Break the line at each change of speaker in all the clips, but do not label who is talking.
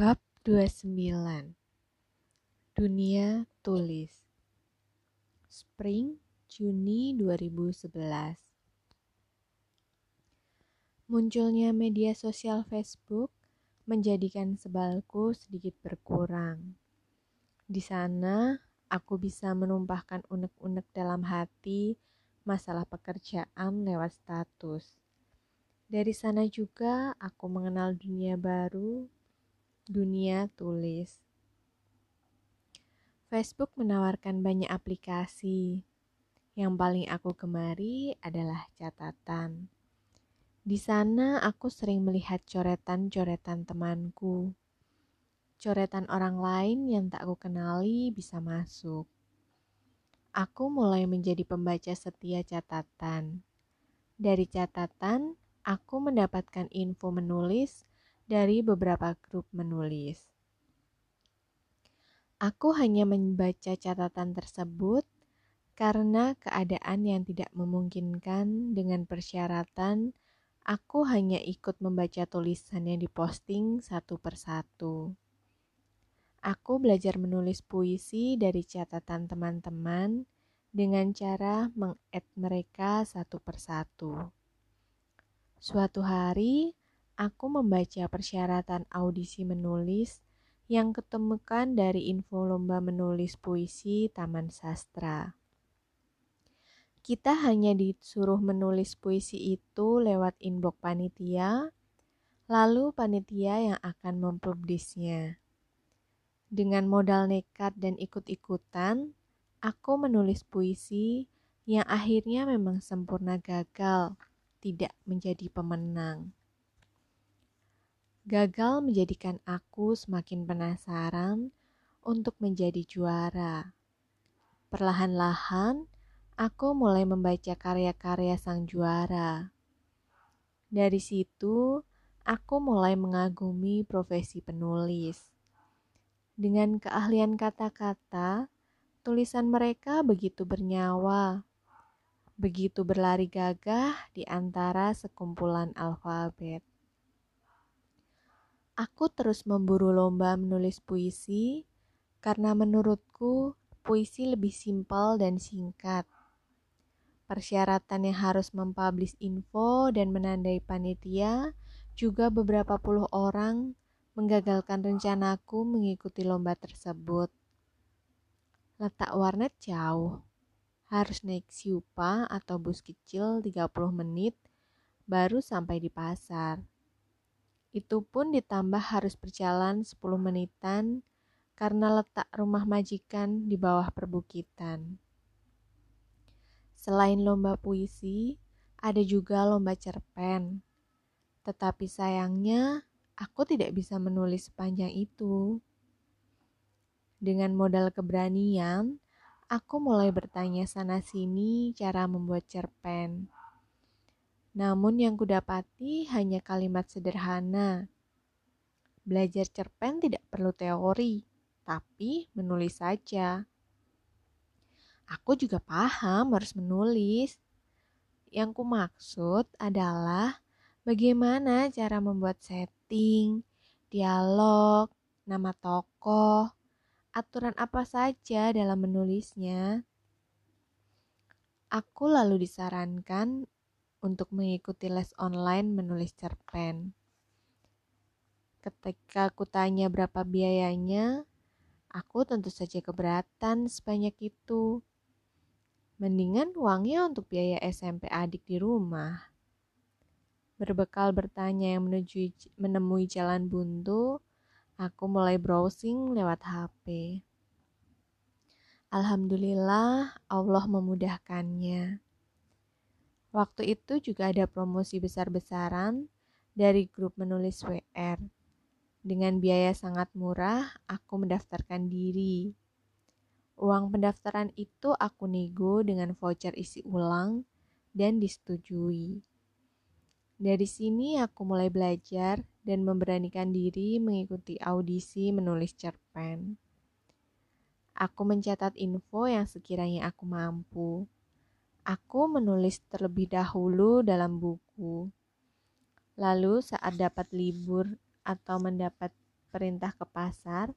Bab 29 Dunia Tulis Spring Juni 2011 Munculnya media sosial Facebook menjadikan sebalku sedikit berkurang. Di sana, aku bisa menumpahkan unek-unek dalam hati masalah pekerjaan lewat status. Dari sana juga aku mengenal dunia baru dunia tulis. Facebook menawarkan banyak aplikasi. Yang paling aku gemari adalah catatan. Di sana aku sering melihat coretan-coretan temanku. Coretan orang lain yang tak aku kenali bisa masuk. Aku mulai menjadi pembaca setia catatan. Dari catatan, aku mendapatkan info menulis dari beberapa grup menulis. Aku hanya membaca catatan tersebut karena keadaan yang tidak memungkinkan dengan persyaratan aku hanya ikut membaca tulisan yang diposting satu persatu. Aku belajar menulis puisi dari catatan teman-teman dengan cara meng mereka satu persatu. Suatu hari, aku membaca persyaratan audisi menulis yang ketemukan dari info lomba menulis puisi Taman Sastra. Kita hanya disuruh menulis puisi itu lewat inbox panitia, lalu panitia yang akan mempublisnya. Dengan modal nekat dan ikut-ikutan, aku menulis puisi yang akhirnya memang sempurna gagal, tidak menjadi pemenang. Gagal menjadikan aku semakin penasaran untuk menjadi juara. Perlahan-lahan, aku mulai membaca karya-karya sang juara. Dari situ, aku mulai mengagumi profesi penulis. Dengan keahlian kata-kata, tulisan mereka begitu bernyawa, begitu berlari gagah di antara sekumpulan alfabet. Aku terus memburu lomba menulis puisi karena menurutku puisi lebih simpel dan singkat. Persyaratan yang harus mempublish info dan menandai panitia juga beberapa puluh orang menggagalkan rencanaku mengikuti lomba tersebut. Letak warnet jauh. Harus naik siupa atau bus kecil 30 menit baru sampai di pasar. Itu pun ditambah harus berjalan 10 menitan karena letak rumah majikan di bawah perbukitan. Selain lomba puisi, ada juga lomba cerpen. Tetapi sayangnya, aku tidak bisa menulis sepanjang itu. Dengan modal keberanian, aku mulai bertanya sana-sini cara membuat cerpen. Namun yang kudapati hanya kalimat sederhana. Belajar cerpen tidak perlu teori, tapi menulis saja. Aku juga paham harus menulis. Yang ku maksud adalah bagaimana cara membuat setting, dialog, nama tokoh, aturan apa saja dalam menulisnya. Aku lalu disarankan untuk mengikuti les online menulis cerpen. Ketika aku tanya berapa biayanya, aku tentu saja keberatan sebanyak itu. Mendingan uangnya untuk biaya SMP adik di rumah. Berbekal bertanya yang menuju menemui jalan buntu, aku mulai browsing lewat HP. Alhamdulillah, Allah memudahkannya. Waktu itu juga ada promosi besar-besaran dari grup menulis WR. Dengan biaya sangat murah, aku mendaftarkan diri. Uang pendaftaran itu aku nego dengan voucher isi ulang dan disetujui. Dari sini aku mulai belajar dan memberanikan diri mengikuti audisi menulis cerpen. Aku mencatat info yang sekiranya aku mampu. Aku menulis terlebih dahulu dalam buku. Lalu saat dapat libur atau mendapat perintah ke pasar,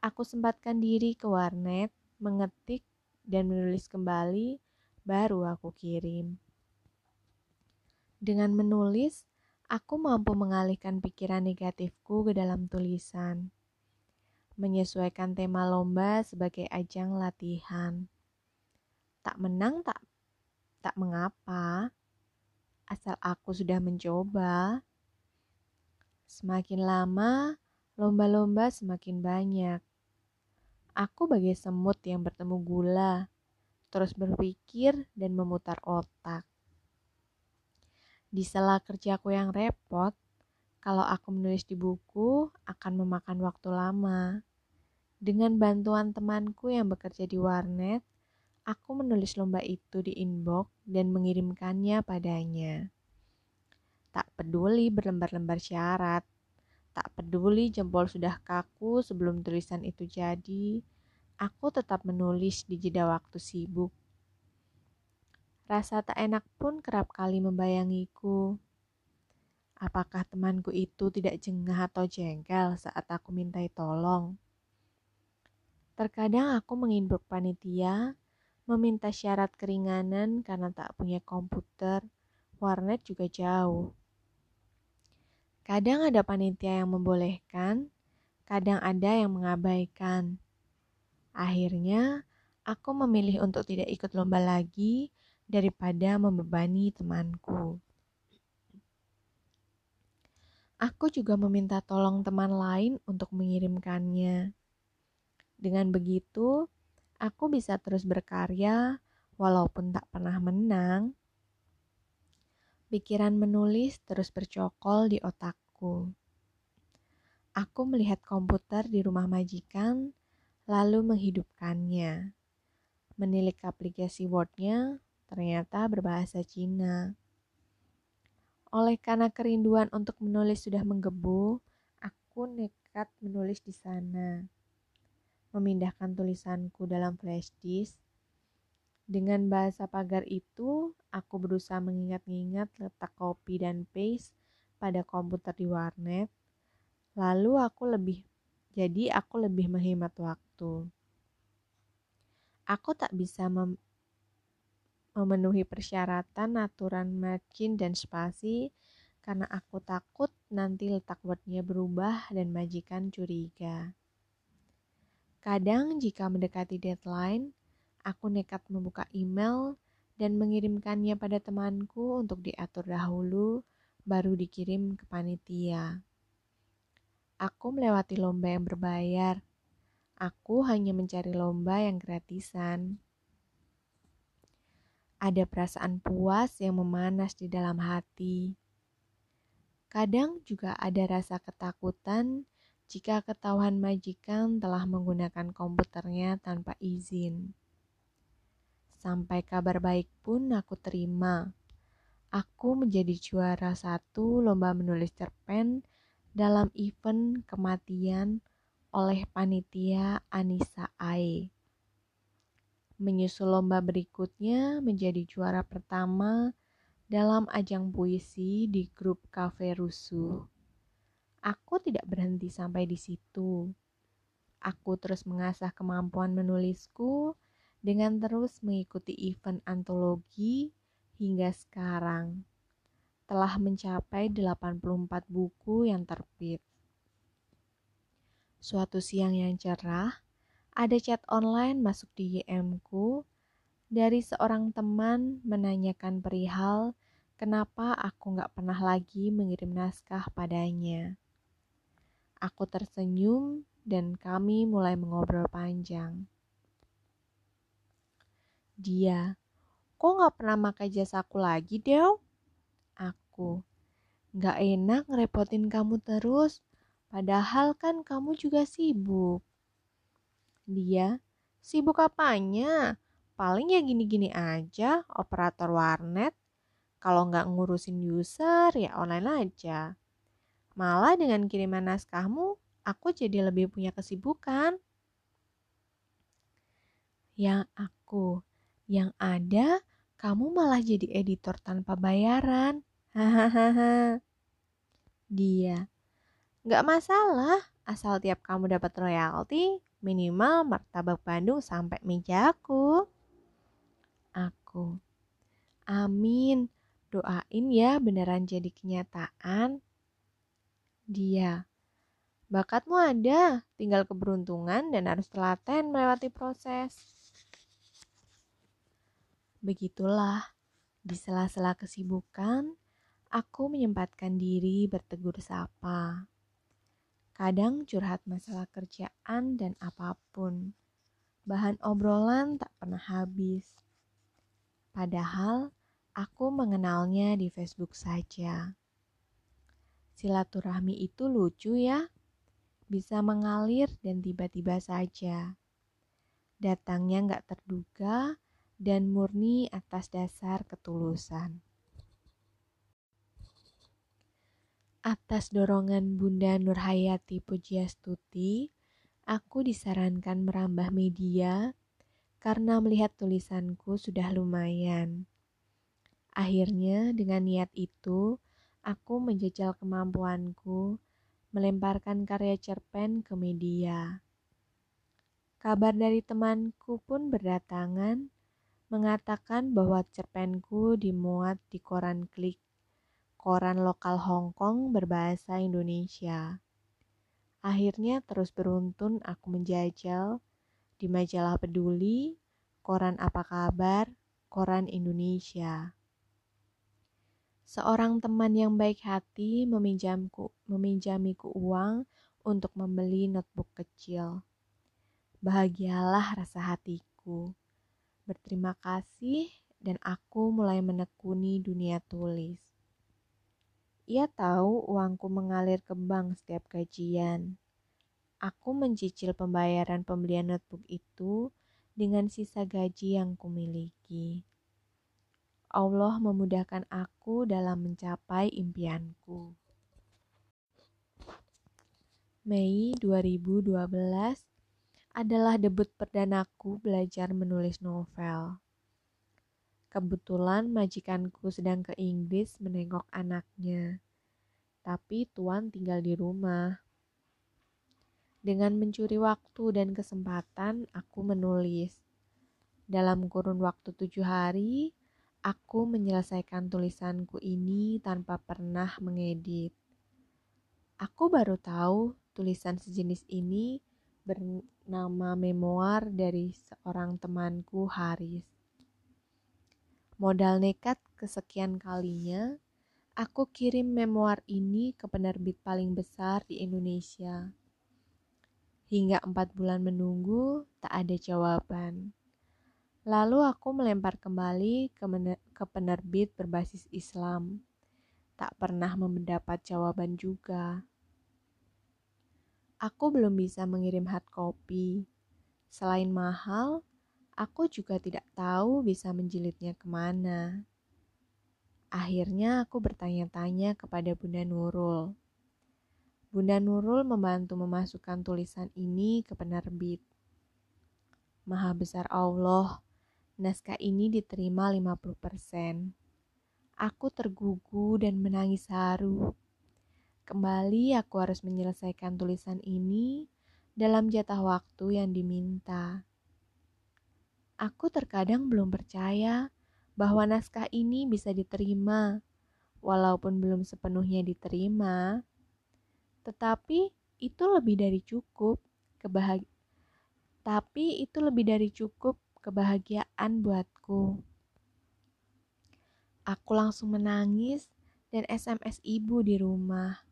aku sempatkan diri ke warnet, mengetik, dan menulis kembali, baru aku kirim. Dengan menulis, aku mampu mengalihkan pikiran negatifku ke dalam tulisan. Menyesuaikan tema lomba sebagai ajang latihan. Tak menang tak tak mengapa, asal aku sudah mencoba. Semakin lama, lomba-lomba semakin banyak. Aku bagai semut yang bertemu gula, terus berpikir dan memutar otak. Di sela kerjaku yang repot, kalau aku menulis di buku akan memakan waktu lama. Dengan bantuan temanku yang bekerja di warnet, aku menulis lomba itu di inbox dan mengirimkannya padanya. Tak peduli berlembar-lembar syarat, tak peduli jempol sudah kaku sebelum tulisan itu jadi, aku tetap menulis di jeda waktu sibuk. Rasa tak enak pun kerap kali membayangiku. Apakah temanku itu tidak jengah atau jengkel saat aku mintai tolong? Terkadang aku menginbuk panitia, meminta syarat keringanan karena tak punya komputer, warnet juga jauh. Kadang ada panitia yang membolehkan, kadang ada yang mengabaikan. Akhirnya, aku memilih untuk tidak ikut lomba lagi daripada membebani temanku. Aku juga meminta tolong teman lain untuk mengirimkannya. Dengan begitu, aku bisa terus berkarya walaupun tak pernah menang Pikiran menulis terus bercokol di otakku. Aku melihat komputer di rumah majikan, lalu menghidupkannya. Menilik aplikasi Word-nya, ternyata berbahasa Cina. Oleh karena kerinduan untuk menulis sudah menggebu, aku nekat menulis di sana. Memindahkan tulisanku dalam flash disk, dengan bahasa pagar itu, aku berusaha mengingat-ingat letak copy dan paste pada komputer di warnet. Lalu aku lebih jadi aku lebih menghemat waktu. Aku tak bisa mem memenuhi persyaratan aturan margin dan spasi karena aku takut nanti letak wordnya berubah dan majikan curiga. Kadang jika mendekati deadline, Aku nekat membuka email dan mengirimkannya pada temanku untuk diatur dahulu, baru dikirim ke panitia. Aku melewati lomba yang berbayar. Aku hanya mencari lomba yang gratisan. Ada perasaan puas yang memanas di dalam hati. Kadang juga ada rasa ketakutan jika ketahuan majikan telah menggunakan komputernya tanpa izin. Sampai kabar baik pun aku terima. Aku menjadi juara satu lomba menulis cerpen dalam event kematian oleh panitia Anissa Ae. Menyusul lomba berikutnya menjadi juara pertama dalam ajang puisi di grup Cafe Rusuh. Aku tidak berhenti sampai di situ. Aku terus mengasah kemampuan menulisku dengan terus mengikuti event antologi hingga sekarang telah mencapai 84 buku yang terbit. Suatu siang yang cerah, ada chat online masuk di YM-ku dari seorang teman menanyakan perihal kenapa aku nggak pernah lagi mengirim naskah padanya. Aku tersenyum dan kami mulai mengobrol panjang. Dia, kok gak pernah pakai jasaku lagi, Del? Aku, gak enak ngerepotin kamu terus, padahal kan kamu juga sibuk. Dia, sibuk apanya? Paling ya gini-gini aja, operator warnet. Kalau nggak ngurusin user, ya online aja. Malah dengan kiriman naskahmu, aku jadi lebih punya kesibukan. Yang aku, yang ada, kamu malah jadi editor tanpa bayaran. Hahaha. Dia, gak masalah, asal tiap kamu dapat royalti, minimal martabak Bandung sampai mejaku. Aku, amin, doain ya beneran jadi kenyataan. Dia, bakatmu ada, tinggal keberuntungan dan harus telaten melewati proses. Begitulah, di sela-sela kesibukan, aku menyempatkan diri bertegur sapa. Kadang curhat masalah kerjaan dan apa pun. Bahan obrolan tak pernah habis. Padahal aku mengenalnya di Facebook saja. Silaturahmi itu lucu ya. Bisa mengalir dan tiba-tiba saja. Datangnya nggak terduga dan murni atas dasar ketulusan. Atas dorongan Bunda Nurhayati Pujiastuti, aku disarankan merambah media karena melihat tulisanku sudah lumayan. Akhirnya dengan niat itu, aku menjajal kemampuanku melemparkan karya cerpen ke media. Kabar dari temanku pun berdatangan mengatakan bahwa cerpenku dimuat di koran klik koran lokal Hong Kong berbahasa Indonesia. Akhirnya terus beruntun aku menjajal di majalah peduli, koran apa kabar, koran Indonesia. Seorang teman yang baik hati meminjamku, meminjamiku uang untuk membeli notebook kecil. Bahagialah rasa hatiku. Berterima kasih dan aku mulai menekuni dunia tulis. Ia tahu uangku mengalir ke bank setiap gajian. Aku mencicil pembayaran pembelian notebook itu dengan sisa gaji yang kumiliki. Allah memudahkan aku dalam mencapai impianku. Mei 2012 adalah debut perdanaku belajar menulis novel. Kebetulan majikanku sedang ke Inggris menengok anaknya, tapi Tuan tinggal di rumah. Dengan mencuri waktu dan kesempatan, aku menulis. Dalam kurun waktu tujuh hari, aku menyelesaikan tulisanku ini tanpa pernah mengedit. Aku baru tahu tulisan sejenis ini bernama memoir dari seorang temanku Haris. Modal nekat kesekian kalinya, aku kirim memoir ini ke penerbit paling besar di Indonesia. Hingga empat bulan menunggu, tak ada jawaban. Lalu aku melempar kembali ke, penerbit berbasis Islam. Tak pernah mendapat jawaban juga. Aku belum bisa mengirim hard copy. Selain mahal, Aku juga tidak tahu bisa menjilidnya ke mana. Akhirnya aku bertanya-tanya kepada Bunda Nurul. Bunda Nurul membantu memasukkan tulisan ini ke penerbit. Maha besar Allah, naskah ini diterima 50%. Aku tergugu dan menangis haru. Kembali aku harus menyelesaikan tulisan ini dalam jatah waktu yang diminta. Aku terkadang belum percaya bahwa naskah ini bisa diterima, walaupun belum sepenuhnya diterima. Tetapi itu lebih dari cukup kebahag tapi itu lebih dari cukup kebahagiaan buatku. Aku langsung menangis dan SMS ibu di rumah,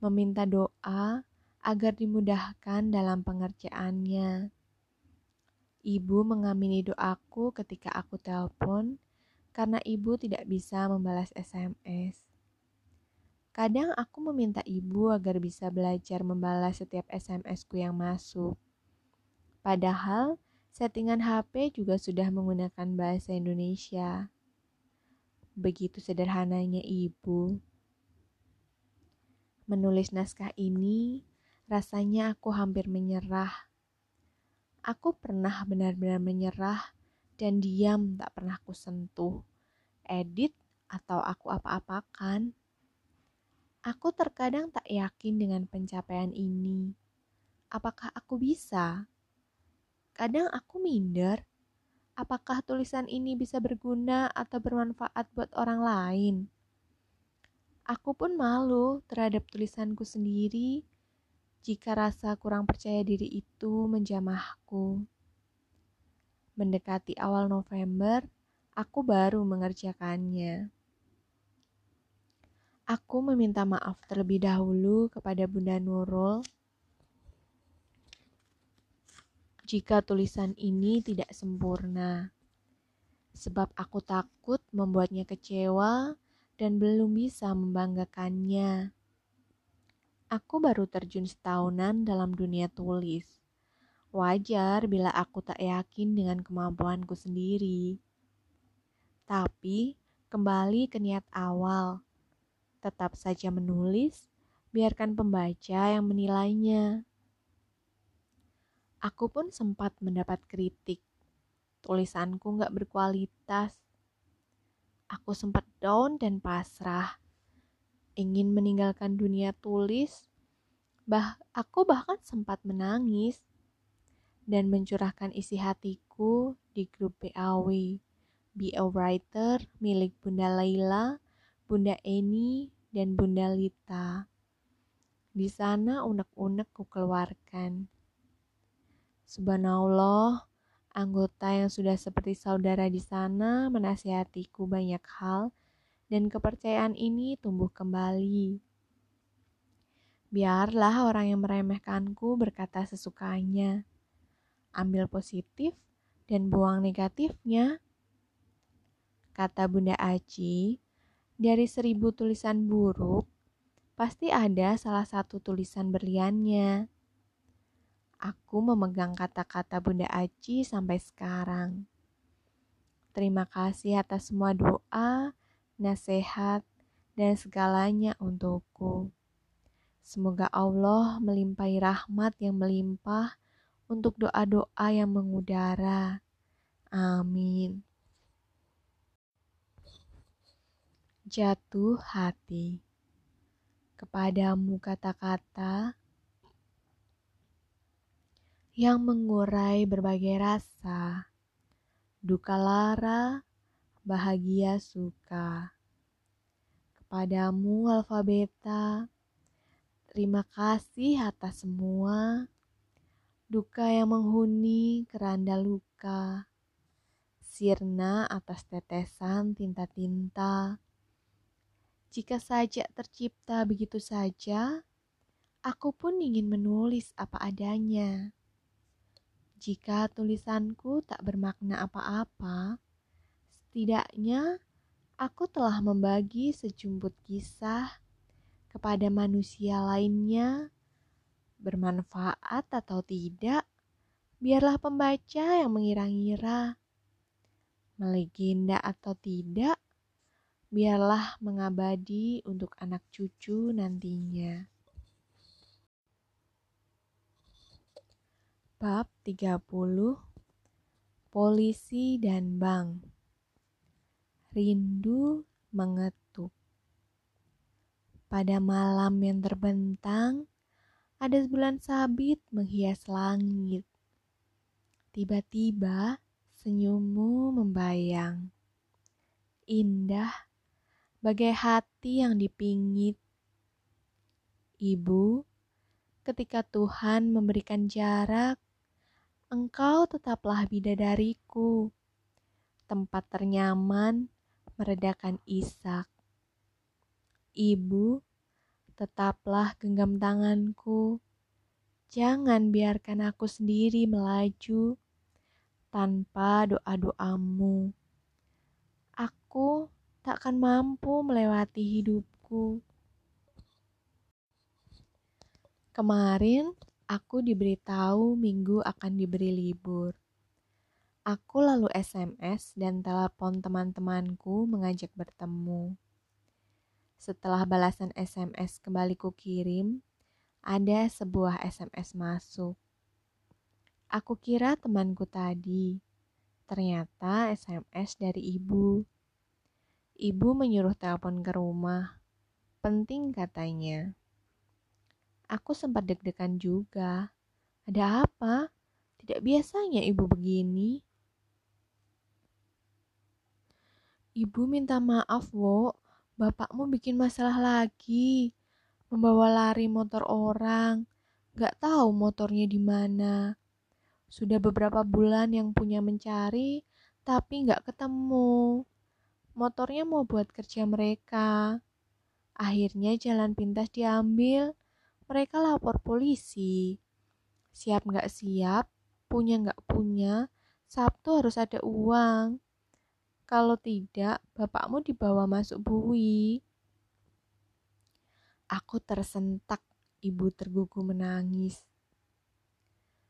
meminta doa agar dimudahkan dalam pengerjaannya. Ibu mengamini doaku ketika aku telepon karena ibu tidak bisa membalas SMS. Kadang aku meminta ibu agar bisa belajar membalas setiap SMS-ku yang masuk. Padahal settingan HP juga sudah menggunakan bahasa Indonesia. Begitu sederhananya ibu. Menulis naskah ini, rasanya aku hampir menyerah Aku pernah benar-benar menyerah dan diam tak pernah ku sentuh, edit atau aku apa-apakan. Aku terkadang tak yakin dengan pencapaian ini. Apakah aku bisa? Kadang aku minder. Apakah tulisan ini bisa berguna atau bermanfaat buat orang lain? Aku pun malu terhadap tulisanku sendiri jika rasa kurang percaya diri itu menjamahku. Mendekati awal November, aku baru mengerjakannya. Aku meminta maaf terlebih dahulu kepada Bunda Nurul jika tulisan ini tidak sempurna, sebab aku takut membuatnya kecewa dan belum bisa membanggakannya. Aku baru terjun setahunan dalam dunia tulis. Wajar bila aku tak yakin dengan kemampuanku sendiri. Tapi kembali ke niat awal tetap saja menulis, biarkan pembaca yang menilainya. Aku pun sempat mendapat kritik. Tulisanku gak berkualitas. Aku sempat down dan pasrah. Ingin meninggalkan dunia tulis. Bah, aku bahkan sempat menangis dan mencurahkan isi hatiku di grup PAW. Be a Writer milik Bunda Laila, Bunda Eni, dan Bunda Lita. Di sana unek-unek kukeluarkan. Subhanallah, anggota yang sudah seperti saudara di sana menasihatiku banyak hal dan kepercayaan ini tumbuh kembali. Biarlah orang yang meremehkanku berkata sesukanya. Ambil positif dan buang negatifnya. Kata Bunda Aji, dari seribu tulisan buruk, pasti ada salah satu tulisan berliannya. Aku memegang kata-kata Bunda Aci sampai sekarang. Terima kasih atas semua doa, nasihat, dan segalanya untukku. Semoga Allah melimpahi rahmat yang melimpah untuk doa-doa yang mengudara. Amin. jatuh hati. Kepadamu kata-kata yang mengurai berbagai rasa, duka lara, bahagia suka. Kepadamu alfabeta, terima kasih atas semua duka yang menghuni keranda luka, sirna atas tetesan tinta-tinta, jika saja tercipta begitu saja, aku pun ingin menulis apa adanya. Jika tulisanku tak bermakna apa-apa, setidaknya aku telah membagi sejumput kisah kepada manusia lainnya, bermanfaat atau tidak, biarlah pembaca yang mengira-ngira. Melegenda atau tidak, biarlah mengabadi untuk anak cucu nantinya. Bab 30 Polisi dan Bank Rindu mengetuk Pada malam yang terbentang, ada bulan sabit menghias langit. Tiba-tiba senyummu membayang. Indah bagai hati yang dipingit. Ibu, ketika Tuhan memberikan jarak, engkau tetaplah bidadariku, tempat ternyaman meredakan isak. Ibu, tetaplah genggam tanganku. Jangan biarkan aku sendiri melaju tanpa doa-doamu. Aku takkan mampu melewati hidupku. Kemarin aku diberitahu minggu akan diberi libur. Aku lalu SMS dan telepon teman-temanku mengajak bertemu. Setelah balasan SMS kembali ku kirim, ada sebuah SMS masuk. Aku kira temanku tadi, ternyata SMS dari ibu. Ibu menyuruh telepon ke rumah. penting katanya. Aku sempat deg-degan juga. Ada apa? Tidak biasanya ibu begini. Ibu minta maaf, Wo. Bapakmu bikin masalah lagi. Membawa lari motor orang. Gak tahu motornya di mana. Sudah beberapa bulan yang punya mencari, tapi gak ketemu. Motornya mau buat kerja mereka. Akhirnya jalan pintas diambil. Mereka lapor polisi. Siap gak siap, punya gak punya, Sabtu harus ada uang. Kalau tidak, bapakmu dibawa masuk bui. Aku tersentak, ibu tergugu menangis.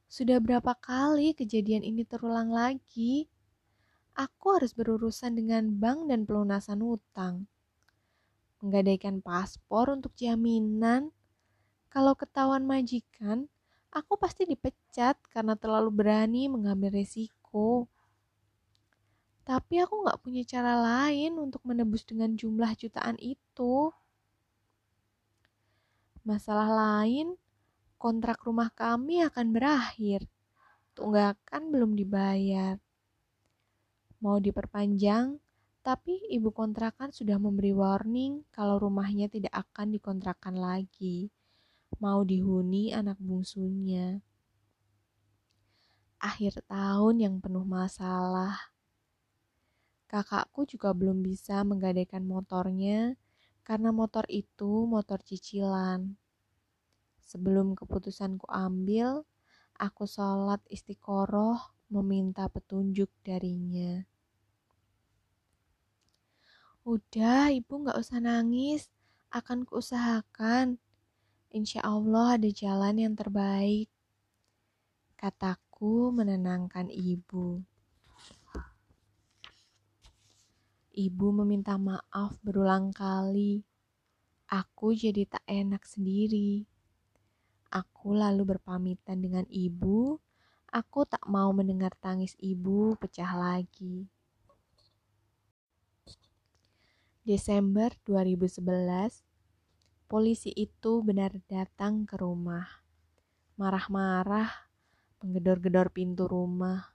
Sudah berapa kali kejadian ini terulang lagi? Aku harus berurusan dengan bank dan pelunasan utang. Menggadaikan paspor untuk jaminan. Kalau ketahuan majikan, aku pasti dipecat karena terlalu berani mengambil resiko. Tapi aku nggak punya cara lain untuk menebus dengan jumlah jutaan itu. Masalah lain, kontrak rumah kami akan berakhir. Tunggakan belum dibayar. Mau diperpanjang, tapi ibu kontrakan sudah memberi warning kalau rumahnya tidak akan dikontrakkan lagi. Mau dihuni anak bungsunya. Akhir tahun yang penuh masalah Kakakku juga belum bisa menggadaikan motornya karena motor itu motor cicilan. Sebelum keputusanku ambil, aku sholat istiqoroh meminta petunjuk darinya. Udah, ibu gak usah nangis. Akan kuusahakan. Insya Allah ada jalan yang terbaik. Kataku menenangkan ibu. Ibu meminta maaf berulang kali. Aku jadi tak enak sendiri. Aku lalu berpamitan dengan ibu. Aku tak mau mendengar tangis ibu pecah lagi. Desember 2011, polisi itu benar datang ke rumah. Marah-marah, menggedor-gedor pintu rumah.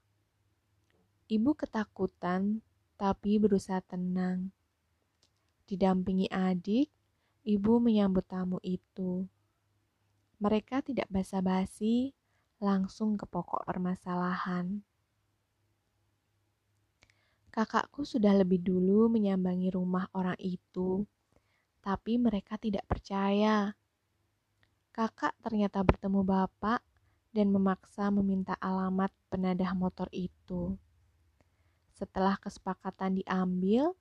Ibu ketakutan tapi berusaha tenang. Didampingi adik, ibu menyambut tamu itu. Mereka tidak basa-basi, langsung ke pokok permasalahan. Kakakku sudah lebih dulu menyambangi rumah orang itu, tapi mereka tidak percaya. Kakak ternyata bertemu bapak dan memaksa meminta alamat penadah motor itu. Setelah kesepakatan diambil,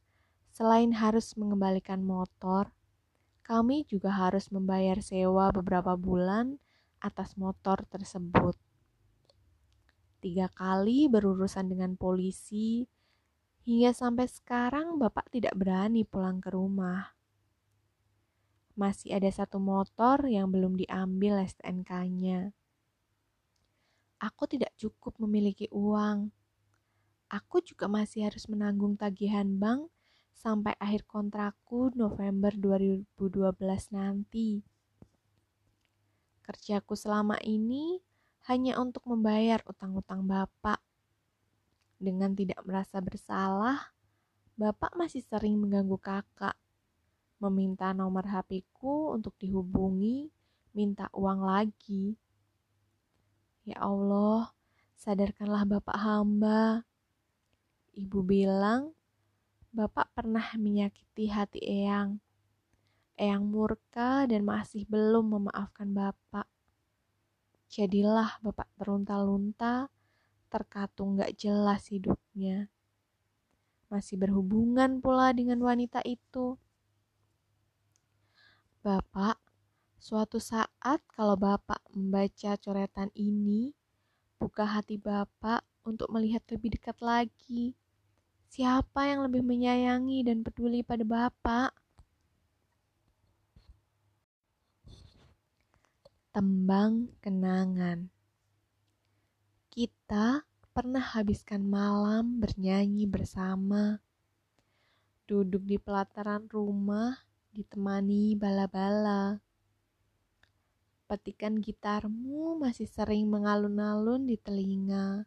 selain harus mengembalikan motor, kami juga harus membayar sewa beberapa bulan atas motor tersebut. Tiga kali berurusan dengan polisi, hingga sampai sekarang Bapak tidak berani pulang ke rumah. Masih ada satu motor yang belum diambil STNK-nya. Aku tidak cukup memiliki uang aku juga masih harus menanggung tagihan bank sampai akhir kontrakku November 2012 nanti. Kerjaku selama ini hanya untuk membayar utang-utang Bapak. Dengan tidak merasa bersalah, Bapak masih sering mengganggu kakak, meminta nomor HP-ku untuk dihubungi, minta uang lagi. Ya Allah, sadarkanlah Bapak hamba Ibu bilang, Bapak pernah menyakiti hati Eyang. Eyang murka dan masih belum memaafkan Bapak. Jadilah Bapak terlunta-lunta, terkatung gak jelas hidupnya. Masih berhubungan pula dengan wanita itu. Bapak, suatu saat kalau Bapak membaca coretan ini, buka hati Bapak untuk melihat lebih dekat lagi. Siapa yang lebih menyayangi dan peduli pada Bapak? Tembang kenangan. Kita pernah habiskan malam bernyanyi bersama, duduk di pelataran rumah ditemani bala-bala. Petikan gitarmu masih sering mengalun-alun di telinga.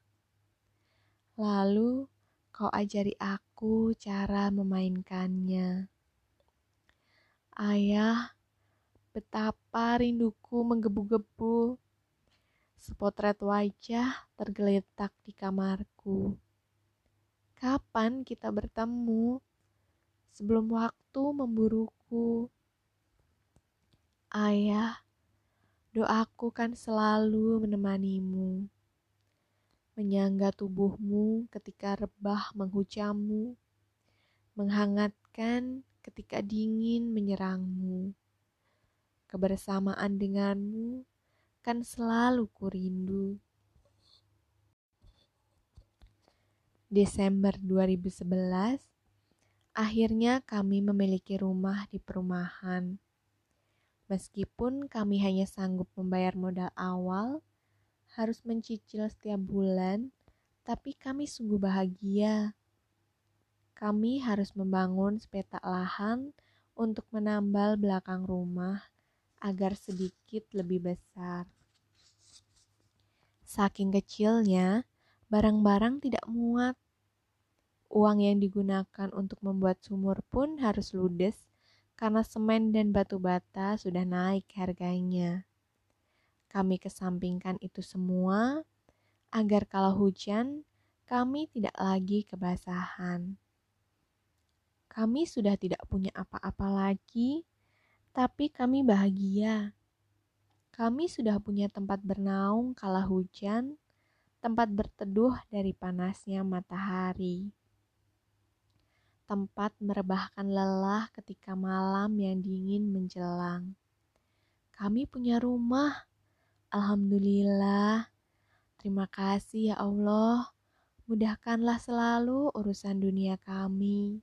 Lalu kau ajari aku cara memainkannya. Ayah, betapa rinduku menggebu-gebu. Sepotret wajah tergeletak di kamarku. Kapan kita bertemu? Sebelum waktu memburuku. Ayah, doaku kan selalu menemanimu. Menyangga tubuhmu ketika rebah menghujamu. Menghangatkan ketika dingin menyerangmu. Kebersamaan denganmu kan selalu kurindu. Desember 2011, akhirnya kami memiliki rumah di perumahan. Meskipun kami hanya sanggup membayar modal awal, harus mencicil setiap bulan, tapi kami sungguh bahagia. Kami harus membangun sepetak lahan untuk menambal belakang rumah agar sedikit lebih besar. Saking kecilnya, barang-barang tidak muat Uang yang digunakan untuk membuat sumur pun harus ludes karena semen dan batu bata sudah naik harganya. Kami kesampingkan itu semua agar kalau hujan kami tidak lagi kebasahan. Kami sudah tidak punya apa-apa lagi, tapi kami bahagia. Kami sudah punya tempat bernaung kala hujan, tempat berteduh dari panasnya matahari tempat merebahkan lelah ketika malam yang dingin menjelang. Kami punya rumah. Alhamdulillah. Terima kasih ya Allah. Mudahkanlah selalu urusan dunia kami.